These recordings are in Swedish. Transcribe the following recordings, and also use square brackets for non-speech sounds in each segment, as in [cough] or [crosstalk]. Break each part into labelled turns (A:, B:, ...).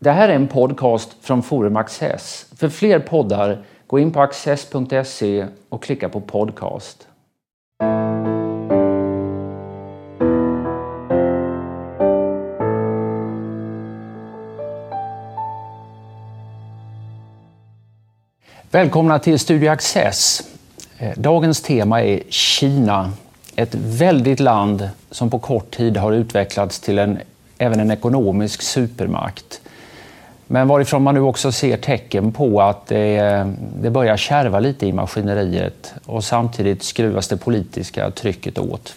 A: Det här är en podcast från Forum Access. För fler poddar, gå in på access.se och klicka på podcast. Välkomna till Studio Access. Eh, dagens tema är Kina. Ett väldigt land som på kort tid har utvecklats till en, även en ekonomisk supermakt. Men varifrån man nu också ser tecken på att det, det börjar kärva lite i maskineriet och samtidigt skruvas det politiska trycket åt.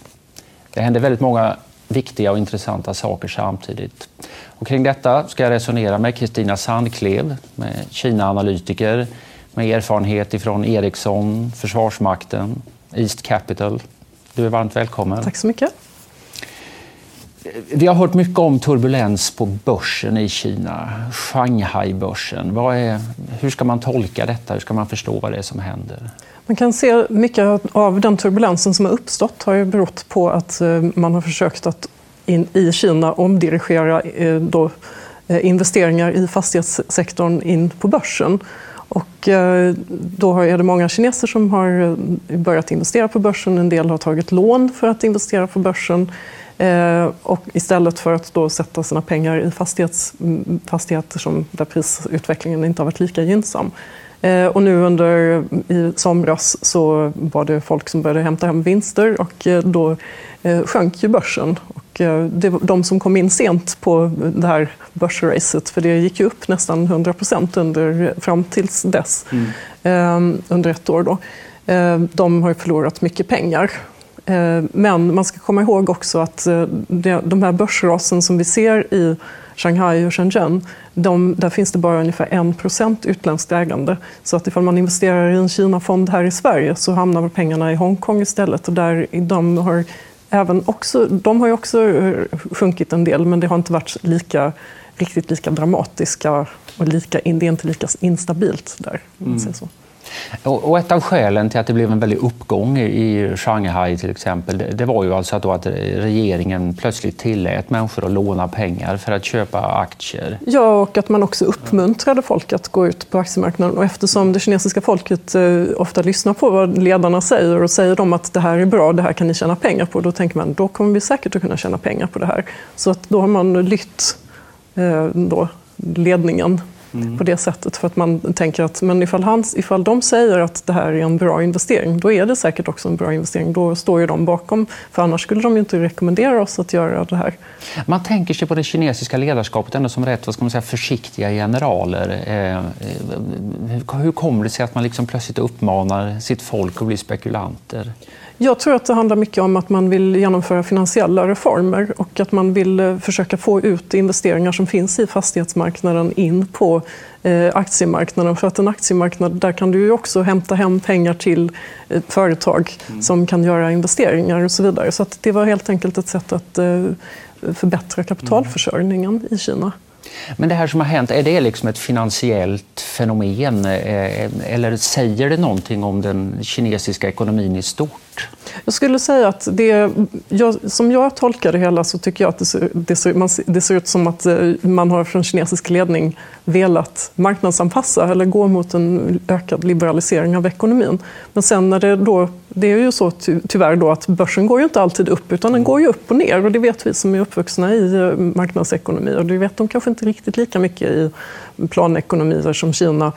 A: Det händer väldigt många viktiga och intressanta saker samtidigt. Och kring detta ska jag resonera med Kristina Sandklev, med Kina-analytiker med erfarenhet från Ericsson, Försvarsmakten, East Capital. Du är varmt välkommen.
B: Tack så mycket.
A: Vi har hört mycket om turbulens på börsen i Kina, Shanghai-börsen. hur ska man tolka detta? Hur ska man förstå vad det är som händer?
B: Man kan se mycket av den turbulensen som har uppstått har ju berott på att eh, man har försökt att in, i Kina omdirigera eh, då, eh, investeringar i fastighetssektorn in på börsen. Och då är det många kineser som har börjat investera på börsen. En del har tagit lån för att investera på börsen. Eh, och istället för att då sätta sina pengar i mm, fastigheter som, där prisutvecklingen inte har varit lika gynnsam. Eh, och nu under i somras så var det folk som började hämta hem vinster och eh, då sjönk ju börsen. Och det var de som kom in sent på det här börsracet, för det gick ju upp nästan 100 procent fram tills dess, mm. under ett år. Då. De har förlorat mycket pengar men man ska komma ihåg också att eh, de här börsrasen som vi ser i Shanghai och Shenzhen, de, där finns det bara ungefär 1 utländskt ägande. Så att ifall man investerar i en Kina-fond här i Sverige så hamnar pengarna i Hongkong istället. Och där, de, har även också, de har ju också eh, sjunkit en del, men det har inte varit lika, riktigt lika dramatiska och lika, det är inte lika instabilt där. Så.
A: Och ett av skälen till att det blev en väldig uppgång i Shanghai till exempel, det var ju alltså att, att regeringen plötsligt tillät människor att låna pengar för att köpa aktier.
B: Ja, och att man också uppmuntrade folk att gå ut på aktiemarknaden. Och eftersom det kinesiska folket eh, ofta lyssnar på vad ledarna säger och säger de att det här är bra, det här kan ni tjäna pengar på, då tänker man då kommer vi säkert att kunna tjäna pengar på det här. Så att då har man lytt eh, då, ledningen mm. på det sättet. För att man tänker att men ifall, hans, ifall de säger att det här är en bra investering, då är det säkert också en bra investering. Då står ju de bakom, för annars skulle de inte rekommendera oss att göra det här.
A: Man tänker sig på det kinesiska ledarskapet ändå som rätt vad ska man säga, försiktiga generaler. Eh, eh hur kommer det sig att man liksom plötsligt uppmanar sitt folk att bli spekulanter?
B: Jag tror att det handlar mycket om att man vill genomföra finansiella reformer och att man vill eh, försöka få ut investeringar som finns i fastighetsmarknaden in på eh, aktiemarknaden. För att en aktiemarknad, där kan du också hämta hem pengar till eh, företag mm. som kan göra investeringar och så vidare. Så det var helt enkelt ett sätt att förbättra kapitalförsörjningen i Kina.
A: Men det här som har hänt, är det liksom ett finansiellt fenomen eh, eller säger det någonting om den kinesiska ekonomin i stort?
B: Jag skulle säga att det, jag, som jag tolkar det hela så tycker jag att det ser, det ser, man, det ser ut som att eh, man har från kinesisk ledning velat marknadsanpassa eller gå mot en ökad liberalisering av ekonomin. Men sen när det då, det är ju så ty, tyvärr då att börsen går ju inte alltid upp utan den går ju upp och ner. Och det vet vi som är uppvuxna i eh, marknadsekonomi. Och det vet de kanske inte riktigt lika mycket i planekonomier som Kina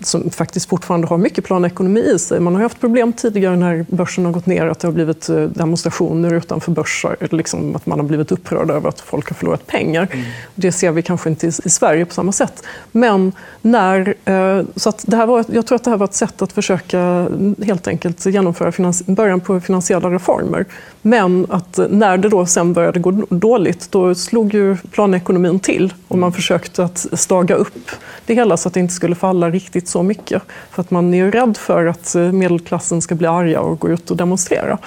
B: som faktiskt fortfarande har mycket planekonomi i sig. Man har haft problem tidigare när börsen har gått ner, att det har blivit eh, demonstrationer utanför börser, liksom att man har blivit upprörd över att folk har förlorat pengar. Mm. Det ser vi kanske inte i, Sverige på samma sätt. Men när, eh, så att det här var, jag tror att det här var ett sätt att försöka mm, helt enkelt genomföra finans, början på finansiella reformer. Men att när det då sen började gå dåligt, då slog ju planekonomin till och man försökte att staga upp det hela så att det inte skulle falla riktigt så mycket. För att man är rädd för att eh, medelklassen ska bli arga och gå ut och demonstrera.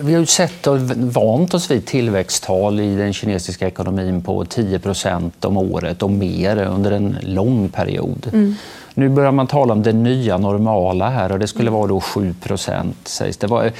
A: Vi har ju sett och vant oss vid tillväxttal i den kinesiska ekonomin på 10% om året och mer under en lång period. Mm. Nu börjar man tala om det nya normala här och det skulle vara då 7 sägs det.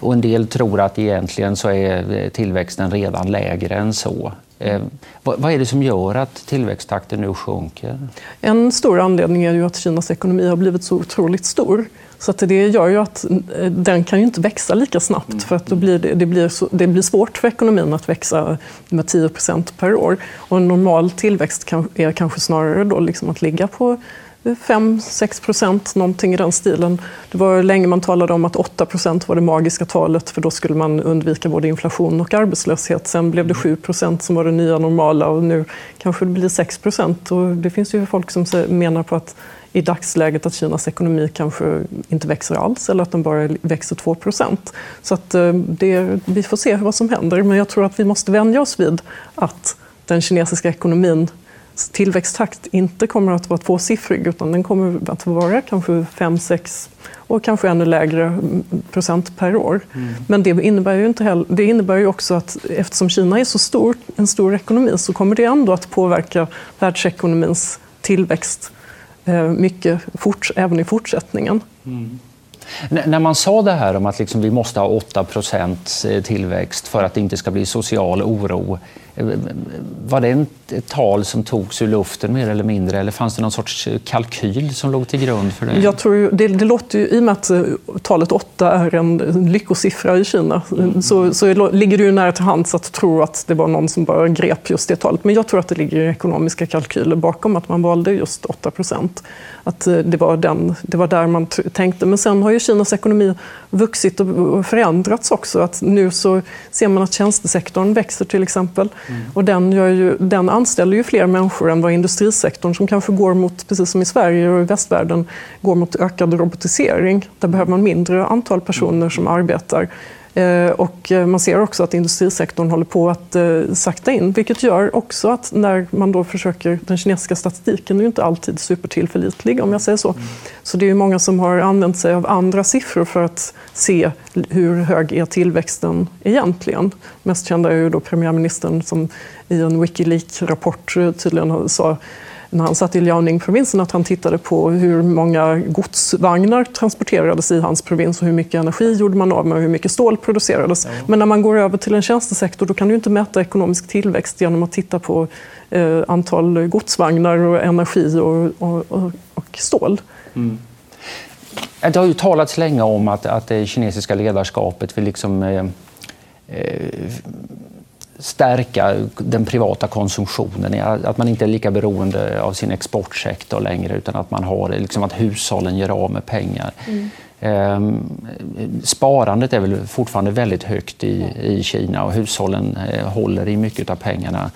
A: Och en del tror att egentligen så är tillväxten redan lägre än så. Eh, vad är det som gör att tillväxttakten nu sjunker?
B: En stor anledning är ju att Kinas ekonomi har blivit så otroligt stor. Så att det gör ju att eh, den kan ju inte växa lika snabbt mm. för att då blir det, det, blir så, det blir svårt för ekonomin att växa med 10% per år. Och en normal tillväxt kan, är kanske snarare då liksom att ligga på 5-6 procent, någonting i den stilen. Det var länge man talade om att 8 procent var det magiska talet för då skulle man undvika både inflation och arbetslöshet. Sen blev det 7 procent som var det nya normala och nu kanske det blir 6 procent. Det finns ju folk som menar på att i dagsläget att Kinas ekonomi kanske inte växer alls eller att den bara växer 2 procent. Så att eh, det, vi får se vad som händer. Men jag tror att vi måste vänja oss vid att den kinesiska ekonomin tillväxttakt inte kommer att vara tvåsiffrig utan den kommer att vara kanske 5, 6 och kanske ännu lägre procent per år. Mm. Men det innebär ju, inte heller, det innebär ju också att eftersom Kina är så stor, en stor ekonomi så kommer det ändå att påverka världsekonomins tillväxt eh, mycket fort, även i fortsättningen. Mm.
A: När man sa det här om att liksom vi måste ha 8 eh, tillväxt för att det inte ska bli social oro. Var det ett tal som togs ur luften mer eller mindre eller fanns det någon sorts kalkyl som låg till grund för det?
B: Jag tror det, det låter ju, I och med att eh, talet 8 är en lyckosiffra i Kina mm. så, så ligger det ju nära till hands att tro att det var någon som bara grep just det talet. Men jag tror att det ligger ekonomiska kalkyler bakom att man valde just 8 procent att eh, det var, den, det var där man tänkte. Men sen har ju Kinas ekonomi vuxit och förändrats också. Att nu så ser man att tjänstesektorn växer till exempel. Mm. Och den, gör ju, den anställer ju fler människor än vad industrisektorn som kanske går mot, precis som i Sverige och i västvärlden, går mot ökad robotisering. Där behöver man mindre antal personer som arbetar. Eh, och eh, man ser också att industrisektorn håller på att eh, sakta in, vilket gör också att när man då försöker, den kinesiska statistiken är ju inte alltid supertillförlitlig om jag säger så. Så det är många som har använt sig av andra siffror för att se hur hög är tillväxten egentligen. Mest kända är ju då premiärministern som i en Wikileaks-rapport tydligen sa när han satt i Liaoning-provinsen att han tittade på hur många godsvagnar transporterades i hans provins och hur mycket energi gjorde man av med och hur mycket stål producerades. Men när man går över till en tjänstesektor då kan du inte mäta ekonomisk tillväxt genom att titta på eh, antal godsvagnar och energi och, och, och, och stål. Mm.
A: Det har ju talats länge om att, att det kinesiska ledarskapet vill liksom, eh, eh stärka den privata konsumtionen, att man inte är lika beroende av sin exportsektor längre utan att man har liksom att hushållen gör av med pengar. Mm. Ehm, sparandet är väl fortfarande väldigt högt i, i Kina och hushållen eh, håller i mycket av pengarna.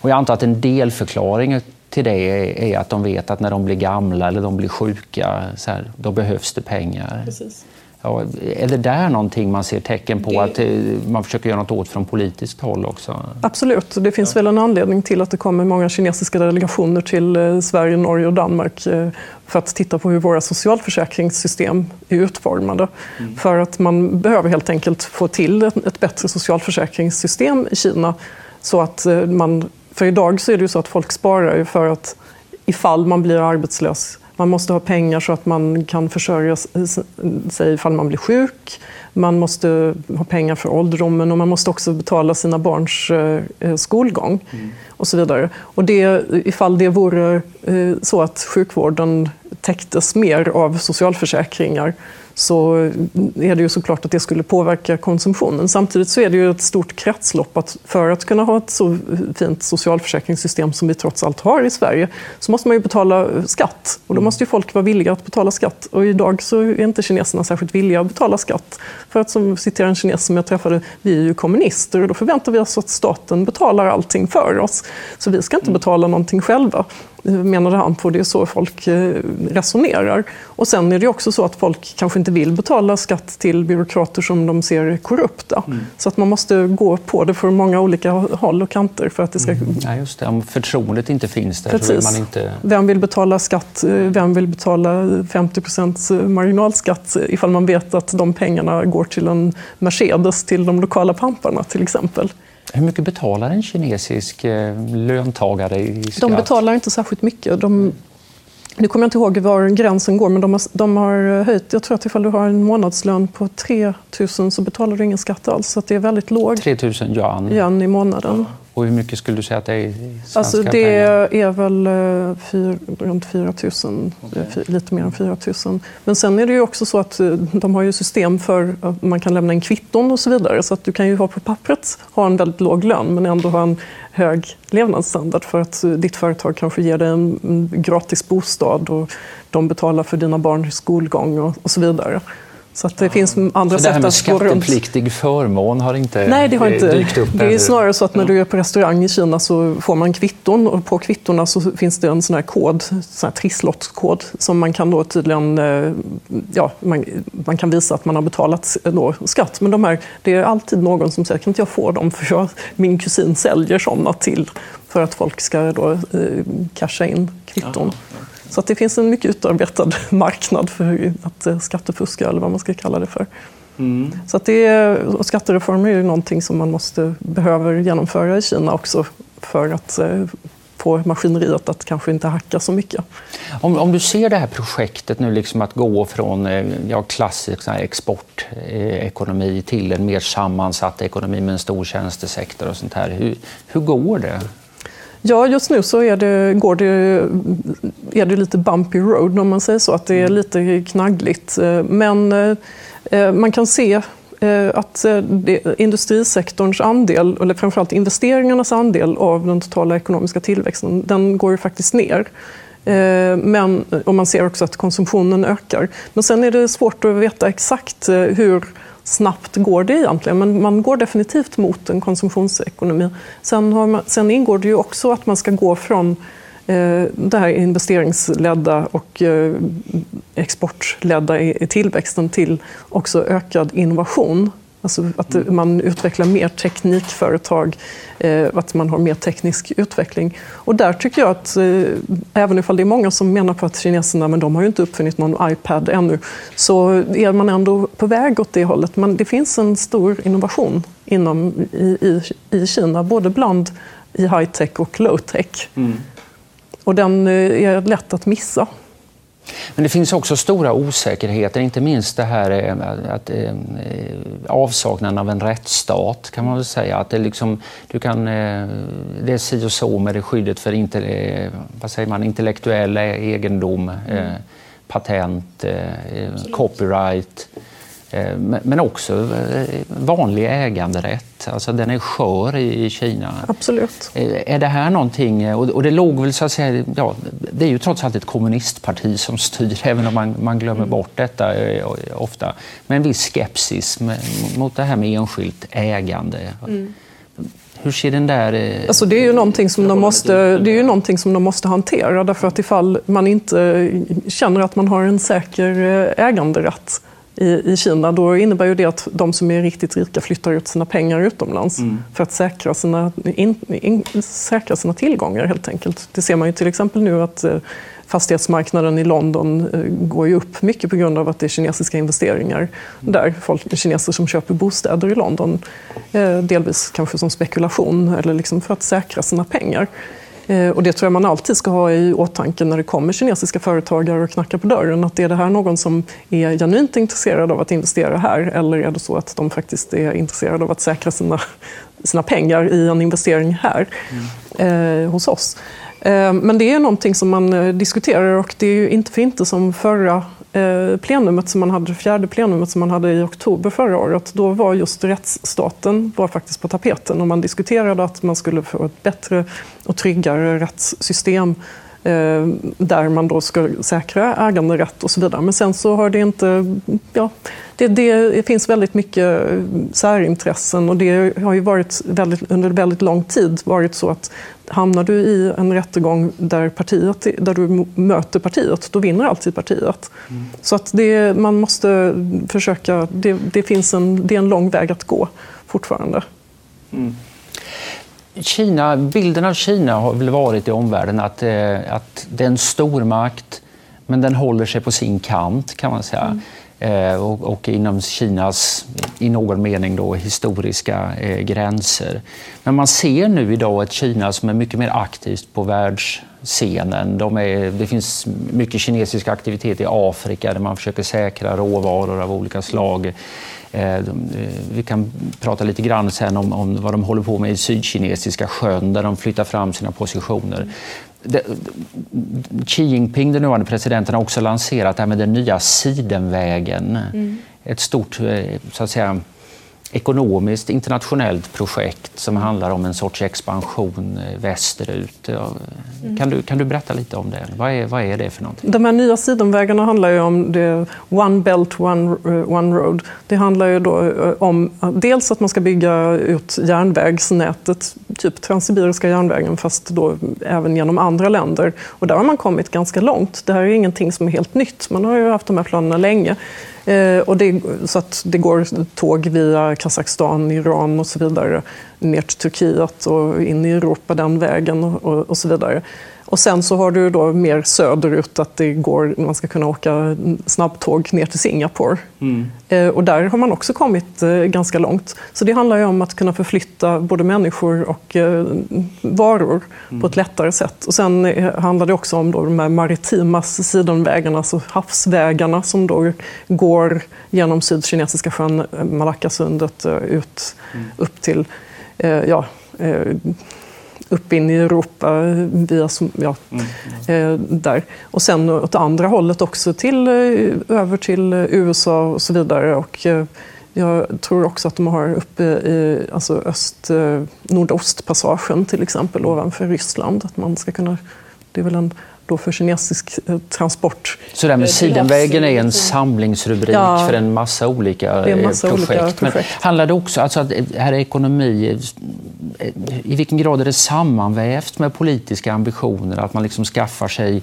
A: Och jag antar att en delförklaring till det är att de vet att när de blir gamla eller de blir sjuka, så här, då behövs det pengar. Precis. Ja, är det där någonting man ser tecken på att eh, man försöker göra något åt från politiskt håll också?
B: Absolut. Det finns väl en anledning till att det kommer många kinesiska delegationer till eh, Sverige, Norge och Danmark eh, för att titta på hur våra socialförsäkringssystem är utformade. Mm. För att man behöver helt enkelt få till ett bättre socialförsäkringssystem i Kina. Så att man, för idag så är det ju så att folk sparar för att ifall man blir arbetslös man måste ha pengar så att man kan försörja sig ifall man blir sjuk. Man måste ha pengar för ålderdomen och man måste också betala sina barns eh, skolgång. Mm. och så vidare. Och det, ifall det vore eh, så att sjukvården täcktes mer av socialförsäkringar så är det ju såklart att det skulle påverka konsumtionen. Samtidigt så är det ju ett stort kretslopp att för att kunna ha ett så fint socialförsäkringssystem som vi trots allt har i Sverige så måste man ju betala skatt och då måste ju folk vara villiga att betala skatt. Och idag så är inte kineserna särskilt villiga att betala skatt. För att som citera en kines som jag träffade, vi är ju kommunister och då förväntar vi oss att staten betalar allting för oss. Så vi ska inte betala någonting själva menade han på. Det är så folk eh, resonerar. Och sen är det också så att folk kanske inte vill betala skatt till byråkrater som de ser är korrupta. Mm. Så att man måste gå på det från många olika håll och kanter för att det ska... Mm.
A: Ja, just det. Om förtroendet inte finns där Precis. så vill man inte...
B: Vem vill betala skatt? Vem vill betala 50 procents marginalskatt ifall man vet att de pengarna går till en Mercedes till de lokala pamparna till exempel?
A: Hur mycket betalar en kinesisk eh, löntagare i skatt?
B: De betalar inte särskilt mycket. De, nu kommer jag inte ihåg var gränsen går, men de har, de har höjt. Jag tror att ifall du har en månadslön på 3 000 så betalar du ingen skatt alls. Så det är väldigt låg
A: 3 000 yuan.
B: yuan i månaden.
A: Och hur mycket skulle du säga att det är i svenska
B: alltså det
A: pengar?
B: är väl eh, fyr, runt 4 000, okay. lite mer än 4 000. Men sen är det ju också så att eh, de har ju system för att man kan lämna in kvitton och så vidare. Så att du kan ju ha på pappret ha en väldigt låg lön men ändå ha en hög levnadsstandard för att eh, ditt företag kanske ger dig en gratis bostad och de betalar för dina barns skolgång och, och så vidare. Så att det ja. finns andra
A: så
B: sätt
A: att gå runt. skattepliktig förmån har inte
B: Nej, det har inte
A: dykt upp?
B: Det är snarare så att när du är på restaurang i Kina så får man kvitton och på kvittona så finns det en sån här kod, sån här trisslottkod som man kan då tydligen, eh, ja, man, man, kan visa att man har betalat då skatt. Men de här, det är alltid någon som säger, kan inte jag få dem för jag, min kusin säljer sådana till för att folk ska då eh, casha in kvitton. Ja. Så att det finns en mycket utarbetad [laughs] marknad för att eh, skattefuska, eller vad man ska kalla det för. Mm. Så att det är, skattereformer är ju någonting som man måste, behöver genomföra i Kina också för att eh, få maskineriet att kanske inte hacka så mycket.
A: Om, om du ser det här projektet nu, liksom att gå från eh, ja, klassisk exportekonomi till en mer sammansatt ekonomi med en stor tjänstesektor och sånt här. Hur, hur går det?
B: Ja, just nu så är det, går det, är det lite bumpy road om man säger så, att det är mm. lite knaggligt. Men eh, man kan se eh, att eh, industrisektorns andel, eller framförallt investeringarnas andel av den totala ekonomiska tillväxten, den går ju faktiskt ner. Eh, men, och man ser också att konsumtionen ökar. Men sen är det svårt att veta exakt eh, hur snabbt går det egentligen, men man går definitivt mot en konsumtionsekonomi. Sen, man, sen ingår det ju också att man ska gå från eh, det här investeringsledda och exportledda i tillväxten till också ökad innovation. Alltså att man utvecklar mer teknikföretag, eh, att man har mer teknisk utveckling. Och där tycker jag att, eh, även ifall det är många som menar på att kineserna men de har ju inte uppfunnit någon iPad ännu, så är man ändå på väg åt det hållet. Men det finns en stor innovation inom, i, i, i Kina, både bland i high-tech och low-tech. Mm. Och den eh, är lätt att missa.
A: Men det finns också stora osäkerheter, inte minst det här eh, att, eh, avsaknaden av en rättsstat kan man väl säga. Att det, liksom, du kan, eh, det är si och så med det skyddet för inte, vad säger man, intellektuell egendom, mm. patent, copyright. Eh, men också eh, vanlig äganderätt. Alltså den är skör i Kina.
B: Absolut.
A: Eh, är det här någonting, och det låg väl så att säga, ja, det är ju trots allt ett kommunistparti som styr, [laughs] även om man, man glömmer mm. bort detta ofta, med en viss skepsis mot det här med enskilt ägande. Mm. Hur ser den där...
B: Alltså det, är ju någonting som de måste, det är ju någonting som de måste hantera därför att ifall man inte känner att man har en säker äganderätt i, i Kina, då innebär ju det att de som är riktigt rika flyttar ut sina pengar utomlands mm. för att säkra sina, in, in, säkra sina tillgångar helt enkelt. Det ser man ju till exempel nu att eh, fastighetsmarknaden i London eh, går ju upp mycket på grund av att det är kinesiska investeringar där. Folk, kineser som köper bostäder i London, eh, delvis kanske som spekulation eller liksom för att säkra sina pengar. Eh, och det tror jag man alltid ska ha i åtanke när det kommer kinesiska företagare och knackar på dörren. Att är det här någon som är genuint intresserad av att investera här eller är det så att de faktiskt är intresserade av att säkra sina, sina pengar i en investering här mm. eh, hos oss? Eh, men det är någonting som man eh, diskuterar och det är ju inte för inte som förra Eh, plenumet som man hade, det fjärde plenumet som man hade i oktober förra året, då var just rättsstaten var faktiskt på tapeten och man diskuterade att man skulle få ett bättre och tryggare rättssystem eh, där man då ska säkra äganderätt och så vidare. Men sen så har det inte... Ja, det, det finns väldigt mycket särintressen och det har ju varit väldigt, under väldigt lång tid varit så att hamnar du i en rättegång där, partiet, där du möter partiet, då vinner alltid partiet. Mm. Så att det, man måste försöka... Det, det, finns en, det är en lång väg att gå fortfarande. Mm.
A: Kina, bilden av Kina har väl varit i omvärlden att, eh, att det är en stormakt men den håller sig på sin kant kan man säga. Mm. Eh, och, och, inom Kinas, i någon mening, då, historiska eh, gränser. Men man ser nu idag ett Kina som är mycket mer aktivt på världsscenen. De är, det finns mycket kinesisk aktivitet i Afrika där man försöker säkra råvaror av olika slag. Eh, eh vi kan prata lite grann sen om, om vad de håller på med i Sydkinesiska sjön där de flyttar fram sina positioner. Xi Jinping, den nuvarande presidenten, har också lanserat det här med den nya Sidenvägen. Mm. Ett stort så att säga, ekonomiskt internationellt projekt som handlar om en sorts expansion eh, västerut. Mm. Kan, du, kan du berätta lite om det? Vad är, vad är det för någonting?
B: De här nya sidenvägarna handlar ju om det One Belt, One, eh, one Road. Det handlar ju då eh, om dels att man ska bygga ut järnvägsnätet, typ Transsibiriska järnvägen, fast då även genom andra länder. Och där har man kommit ganska långt. Det här är ingenting som är helt nytt. Man har ju haft de här planerna länge. Eh, och det, så att det går tåg via Kazakstan, Iran och så vidare ner till Turkiet och in i Europa den vägen och, och så vidare. Och sen så har du då mer söderut att det går, man ska kunna åka snabbtåg ner till Singapore. Mm. Eh, och där har man också kommit eh, ganska långt. Så det handlar ju om att kunna förflytta både människor och eh, varor mm. på ett lättare sätt. Och sen handlar det också om då de här maritima sidenvägarna, alltså havsvägarna som då går genom Sydkinesiska sjön, Malackasundet ut mm. upp till ja, upp in i Europa via, ja, mm. eh, där. Och sen åt andra hållet också till, eh, över till USA och så vidare. Och, eh, jag tror också att de har uppe i alltså öst, nordostpassagen till exempel ovanför Ryssland. Att man ska kunna, det är väl en då för kinesisk eh, transport.
A: Så det här med Sidenvägen är en samlingsrubrik ja, för en massa olika, en massa projekt. olika projekt. Men handlar det också, alltså att här är ekonomi, i vilken grad är det sammanvävt med politiska ambitioner? Att man liksom skaffar sig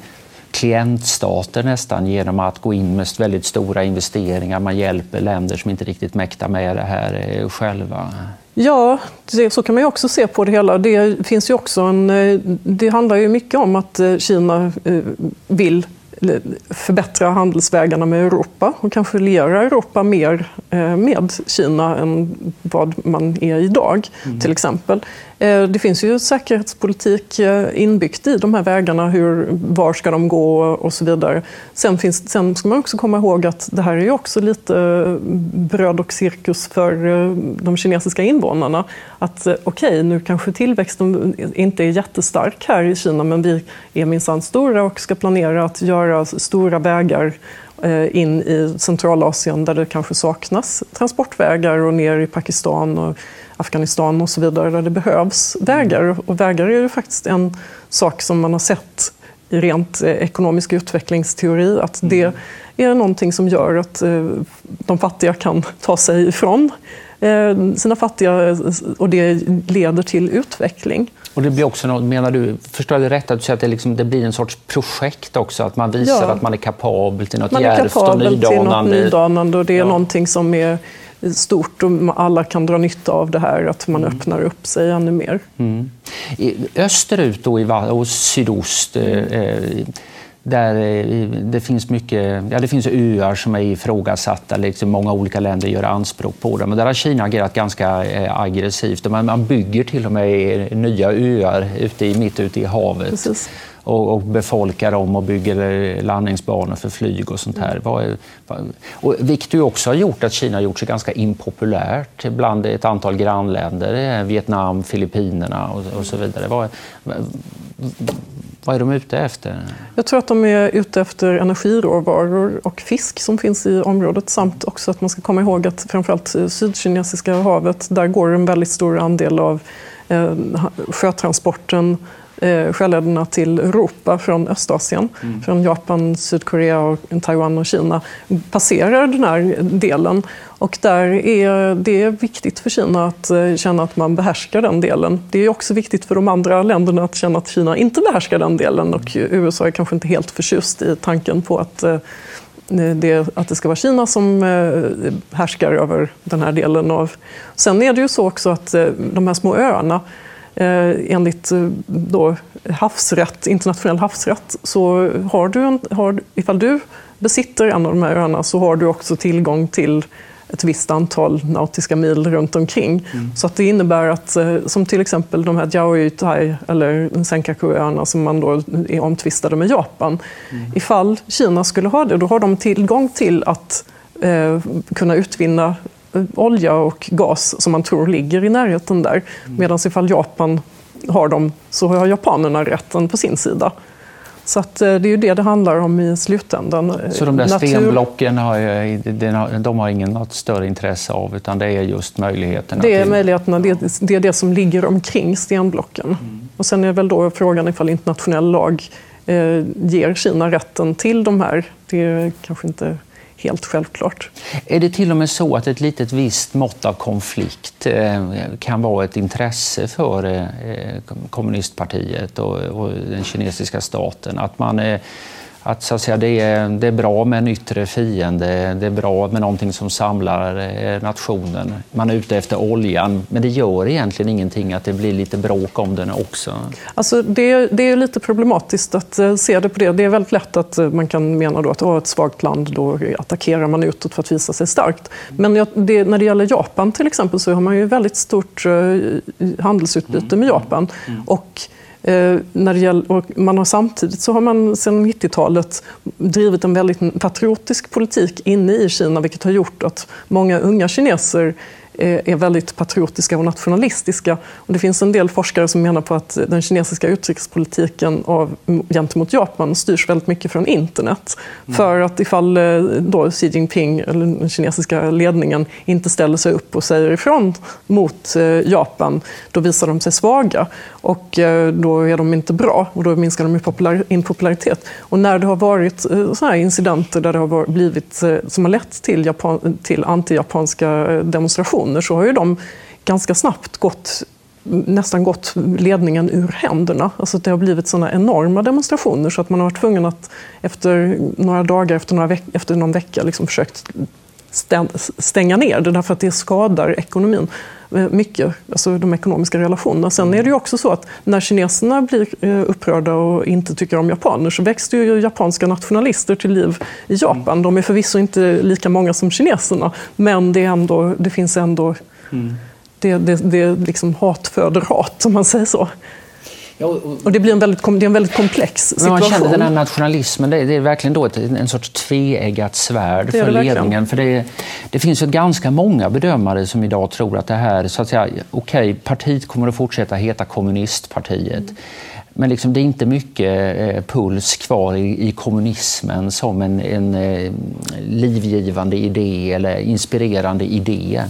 A: klientstater nästan genom att gå in med väldigt stora investeringar. Man hjälper länder som inte riktigt mäktar med det här eh, själva.
B: Ja, det, så kan man ju också se på det hela. Det, finns ju också en, eh, det handlar ju mycket om att eh, Kina eh, vill förbättra handelsvägarna med Europa och kanske liera Europa mer med Kina än vad man är idag, mm. till exempel. Eh, det finns ju säkerhetspolitik eh, inbyggt i de här vägarna. Hur, var ska de gå och så vidare. Sen, finns, sen ska man också komma ihåg att det här är också lite eh, bröd och cirkus för de kinesiska invånarna. Att okej, okay, nu kanske tillväxten inte är jättestark här i Kina men vi är minsann stora och ska planera att göra stora vägar eh, in i Centralasien där det kanske saknas transportvägar och ner i Pakistan och Afghanistan och så vidare där det behövs vägar. Och vägar är ju faktiskt en sak som man har sett rent eh, ekonomisk utvecklingsteori att det mm. är någonting som gör att eh, de fattiga kan ta sig ifrån eh, sina fattiga och det leder till utveckling.
A: Och det blir också något, menar du, förstår jag det rätt, att du säger att det, liksom, det blir en sorts projekt också? Att man visar ja. att man är kapabel till något djärvt och nydanande? Man är kapabel till något
B: nydanande och det är ja. någonting som är stort och alla kan dra nytta av det här, att man mm. öppnar upp sig ännu mer. Mm.
A: Österut då, och sydost, eh, eh, där eh, det finns mycket, ja, det finns öar som är ifrågasatta, liksom många olika länder gör anspråk på dem. Men där har Kina agerat ganska aggressivt. Man bygger till och med nya öar ute i, mitt ute i havet. Precis och, och befolkar dem och bygger landningsbanor för flyg och sånt här. Vad, och vilket ju också har gjort att Kina har gjort sig ganska impopulärt bland ett antal grannländer, eh, Vietnam, Filippinerna och, och så vidare. Vad, vad är de ute efter?
B: Jag tror att de är ute efter energiråvaror och fisk som finns i området samt också att man ska komma ihåg att framförallt eh, Sydkinesiska havet, där går en väldigt stor andel av eh, sjötransporten eh, till Europa från Östasien, mm. från Japan, Sydkorea, och Taiwan och Kina, passerar den här delen. Och där är det är viktigt för Kina att eh, känna att man behärskar den delen. Det är också viktigt för de andra länderna att känna att Kina inte behärskar den delen och USA är kanske inte helt förtjust i tanken på att eh, det, att det ska vara Kina som eh, härskar över den här delen. Av. Sen är det ju så också att de här små öarna enligt eh, då havsrätt, internationell havsrätt så har du, en, har, ifall du besitter en av de här öarna så har du också tillgång till ett visst antal nautiska mil runt omkring. Mm. Så att det innebär att, eh, som till exempel de här Jiaoyu eller Senkakuöarna som man då är omtvistade med Japan. Mm. Ifall Kina skulle ha det, då har de tillgång till att eh, kunna utvinna olja och gas som man tror ligger i närheten där. Medan ifall Japan har dem så har japanerna rätten på sin sida. Så att eh, det är ju det det handlar om i slutändan.
A: Så de där Natur... stenblocken har, de har ingen något större intresse av utan det är just möjligheterna?
B: Det är till... möjligheterna, det, det är det som ligger omkring stenblocken. Mm. Och sen är väl då frågan ifall internationell lag eh, ger Kina rätten till de här. Det är kanske inte helt självklart.
A: Är det till och med så att ett litet visst mått av konflikt eh, kan vara ett intresse för eh, eh, kommunistpartiet och den kinesiska staten? Att man att, så att säga, det, är, det är bra med en yttre fiende, det är bra med någonting som samlar eh, nationen. Man är ute efter oljan, men det gör egentligen ingenting att det blir lite bråk om den också.
B: Alltså det, det är lite problematiskt att eh, se det på det. Det är väldigt lätt att eh, man kan mena då att oh, ett svagt land, då attackerar man utåt för att visa sig starkt. Men det, när det gäller Japan till exempel så har man ju väldigt stort handelsutbyte med Japan. Och Eh, Eh, när det gäller, och man har samtidigt så har man sedan 90-talet drivit en väldigt patriotisk politik inne i Kina vilket har gjort att många unga kineser är väldigt patriotiska och nationalistiska. Och det finns en del forskare som menar på att den kinesiska utrikespolitiken av, gentemot Japan styrs väldigt mycket från internet. Mm. För att ifall eh, då Xi Jinping, eller den kinesiska ledningen, inte ställer sig upp och säger ifrån mot eh, Japan, då visar de sig svaga. Och då är de inte bra och då minskar de i impopularitet. Och när det har varit såna incidenter där det har blivit, som har lett till, Japan, till anti-japanska demonstrationer organisationer så har ju de ganska snabbt gått nästan gått ledningen ur händerna. Alltså det har blivit såna enorma demonstrationer så att man har varit tvungen att efter några dagar, efter, några veck efter någon vecka liksom försökt stänga ner det därför att det skadar ekonomin mycket, alltså de ekonomiska relationerna. Sen är det ju också så att när kineserna blir eh, upprörda och inte tycker om japaner så växte ju japanska nationalister till liv i Japan. De är förvisso inte lika många som kineserna, men det, är ändå, det finns ändå mm. det, det, det liksom hat föder hat, om man säger så. Ja, och, och, det blir en väldigt, det är en väldigt komplex situation.
A: Man känner den här nationalismen, det är, det är verkligen då ett, en sorts tveeggat svärd för ledningen. För det, det finns ju ganska många bedömare som idag tror att det här, så att säga, okej, okay, partiet kommer att fortsätta heta kommunistpartiet. Mm. Men liksom, det är inte mycket eh, puls kvar i, i kommunismen som en, en eh, livgivande idé eller inspirerande idé.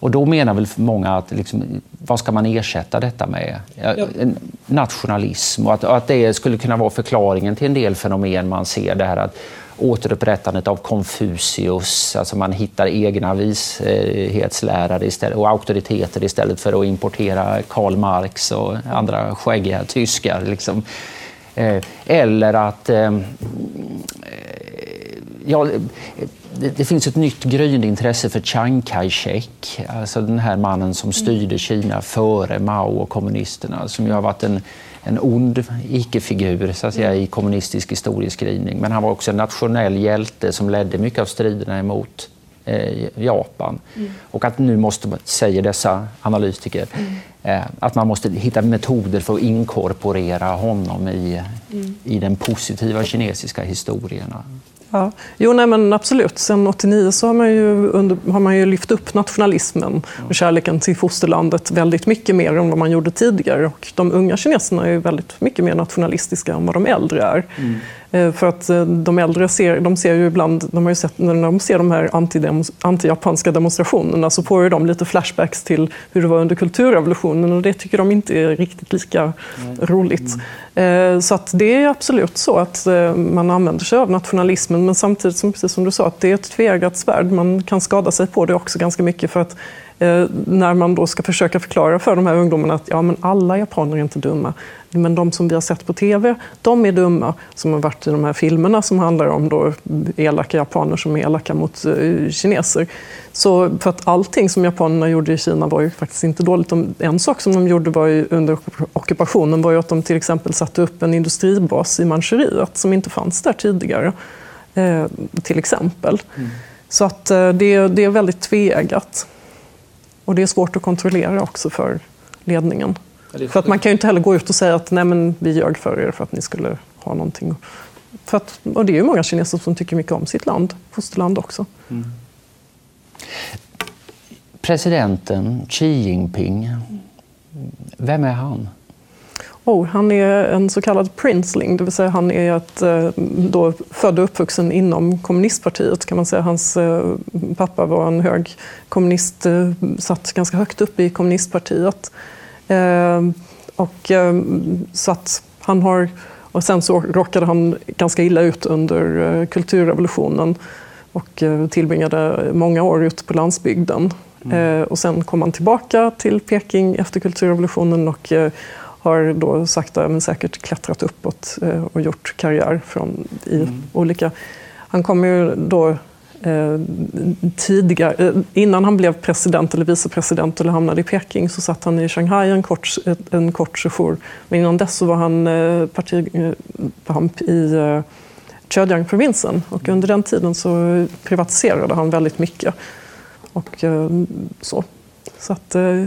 A: Och då menar väl många att liksom, vad ska man ersätta detta med? Ja. Nationalism och att, att det skulle kunna vara förklaringen till en del fenomen man ser. Det här att återupprättandet av Konfucius, alltså man hittar egna vishetslärare istället, och auktoriteter istället för att importera Karl Marx och andra skäggiga tyskar. Liksom. Eh, eller att eh, ja, det, det, finns ett nytt gryende intresse för Chiang Kai-shek, alltså den här mannen som styrde Kina före Mao och kommunisterna, som ju har varit en, en ond icke-figur så att säga, i kommunistisk historieskrivning. Men han var också en nationell hjälte som ledde mycket av striderna emot eh, Japan. Mm. Och att nu måste, säger dessa analytiker, mm. eh, att man måste hitta metoder för att inkorporera honom i, mm. i den positiva kinesiska historien.
B: Ja. Jo, nej, men absolut. Sen 89 så har man, ju under, har man ju lyft upp nationalismen och kärleken till fosterlandet väldigt mycket mer än vad man gjorde tidigare. Och de unga kineserna är väldigt mycket mer nationalistiska än vad de äldre är. Mm. Eh, för att eh, de äldre ser, de ser ju ibland, de har ju sett, när de ser de här anti-japanska demonstrationerna så får ju de lite flashbacks till hur det var under kulturrevolutionen och det tycker de inte är riktigt lika mm. roligt. Mm. Så att det är absolut så att man använder sig av nationalismen men samtidigt, som, precis som du sa, att det är ett tveeggat svärd. Man kan skada sig på det också ganska mycket för att Eh, när man då ska försöka förklara för de här ungdomarna att ja, men alla japaner är inte dumma. Men de som vi har sett på tv, de är dumma. Som har varit i de här filmerna som handlar om då elaka japaner som är elaka mot uh, kineser. Så för att allting som japanerna gjorde i Kina var ju faktiskt inte dåligt. En sak som de gjorde var ju, under ockupationen var ju att de till exempel satte upp en industribas i Manchuriet som inte fanns där tidigare. Eh, till exempel. Mm. Så att eh, det, det är väldigt tveeggat. Och det är svårt att kontrollera också för ledningen. För att man kan ju inte heller gå ut och säga att Nej, men vi ljög för er för att ni skulle ha någonting. För att, och det är ju många kineser som tycker mycket om sitt land, fosterland också. Mm.
A: presidenten Xi Jinping, vem är han?
B: Oh, han är en så kallad princeling, det vill säga han är ett, eh, då, född och uppvuxen inom kommunistpartiet. kan man säga. Hans eh, pappa var en hög kommunist, eh, satt ganska högt upp i kommunistpartiet. Och, så att han har, och sen så råkade han ganska illa ut under kulturrevolutionen och tillbringade många år ute på landsbygden. Mm. Och sen kom han tillbaka till Peking efter kulturrevolutionen och har då sakta men säkert klättrat uppåt eh, och gjort karriär från, i mm. olika... Han kom ju då eh, tidigare, eh, innan han blev president eller vicepresident eller hamnade i Peking så satt han i Shanghai en kort, en kort sejour. Men innan dess så var han eh, partipamp i eh, Zhejiang-provinsen och under den tiden så privatiserade han väldigt mycket. Och, eh, så. så att, eh,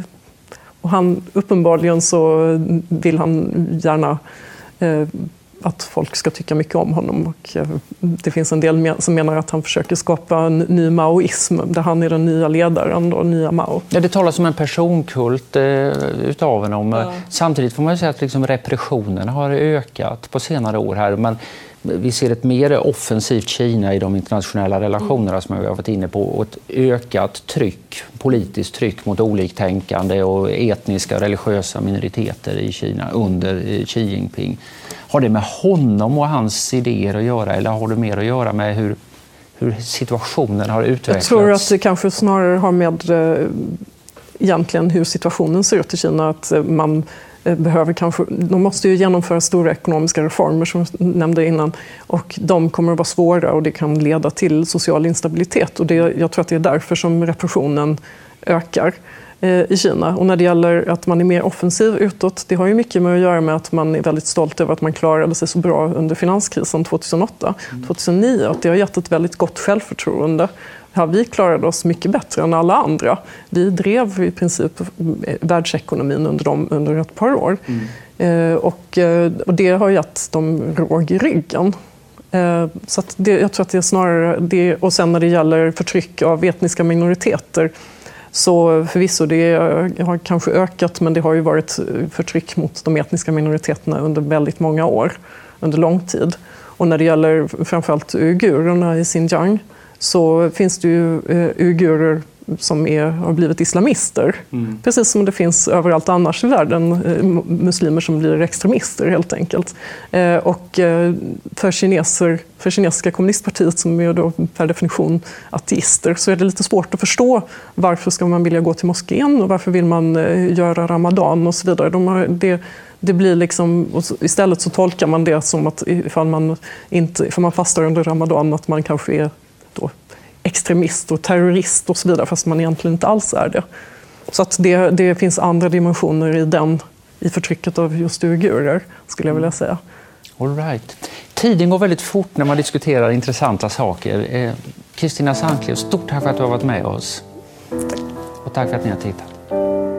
B: och han, uppenbarligen så vill han gärna eh, att folk ska tycka mycket om honom. Och eh, det finns en del som menar att han försöker skapa en ny maoism där han är den nya ledaren, då, nya Mao.
A: Ja, det talas om en personkult eh, utav honom. Ja. Samtidigt får man säga att liksom repressionen har ökat på senare år. här. Men vi ser ett mer offensivt Kina i de internationella relationerna som vi har varit inne på och ett ökat tryck, politiskt tryck mot oliktänkande och etniska och religiösa minoriteter i Kina under Xi Jinping. Har det med honom och hans idéer att göra eller har det mer att göra med hur, hur situationen har utvecklats?
B: Jag tror att det kanske snarare har med eh, egentligen hur situationen ser ut i Kina. Att eh, man Eh, Eh, behöver kanske, de måste ju genomföra stora ekonomiska reformer som jag nämnde innan och de kommer att vara svåra och det kan leda till social instabilitet. Och det, jag tror att det är därför som repressionen ökar i Kina. Och när det gäller att man är mer offensiv utåt, det har ju mycket med att göra med att man är väldigt stolt över att man klarade sig så bra under finanskrisen 2008, 2009, att det har gett ett väldigt gott självförtroende Ja, vi klarade oss mycket bättre än alla andra. Vi drev i princip världsekonomin under, dem, under ett par år. Mm. Eh, och, eh, och, det har gett dem råg i ryggen. Eh, så det, jag tror att det är snarare det. Och sen när det gäller förtryck av etniska minoriteter så förvisso, det har kanske ökat men det har ju varit förtryck mot de etniska minoriteterna under väldigt många år, under lång tid. Och när det gäller framförallt uigurerna i Xinjiang så finns det ju eh, uigurer som är, har blivit islamister. Mm. Precis som det finns överallt annars i världen eh, muslimer som blir extremister helt enkelt. Eh, och för, kineser, för kinesiska kommunistpartiet som är då per definition ateister så är det lite svårt att förstå varför ska man vilja gå till moskén och varför vill man göra ramadan och så vidare. De har, det, det blir liksom, istället så tolkar man det som att ifall man, inte, ifall man fastar under ramadan att man kanske är då extremist och terrorist och så vidare, fast man egentligen inte alls är det. Så att det, det finns andra dimensioner i, den, i förtrycket av just uigurer, skulle jag vilja säga.
A: All right. Tiden går väldigt fort när man diskuterar intressanta saker. Eh, Kristina Sandklev, stort tack för att du har varit med oss. Och tack för att ni har tittat.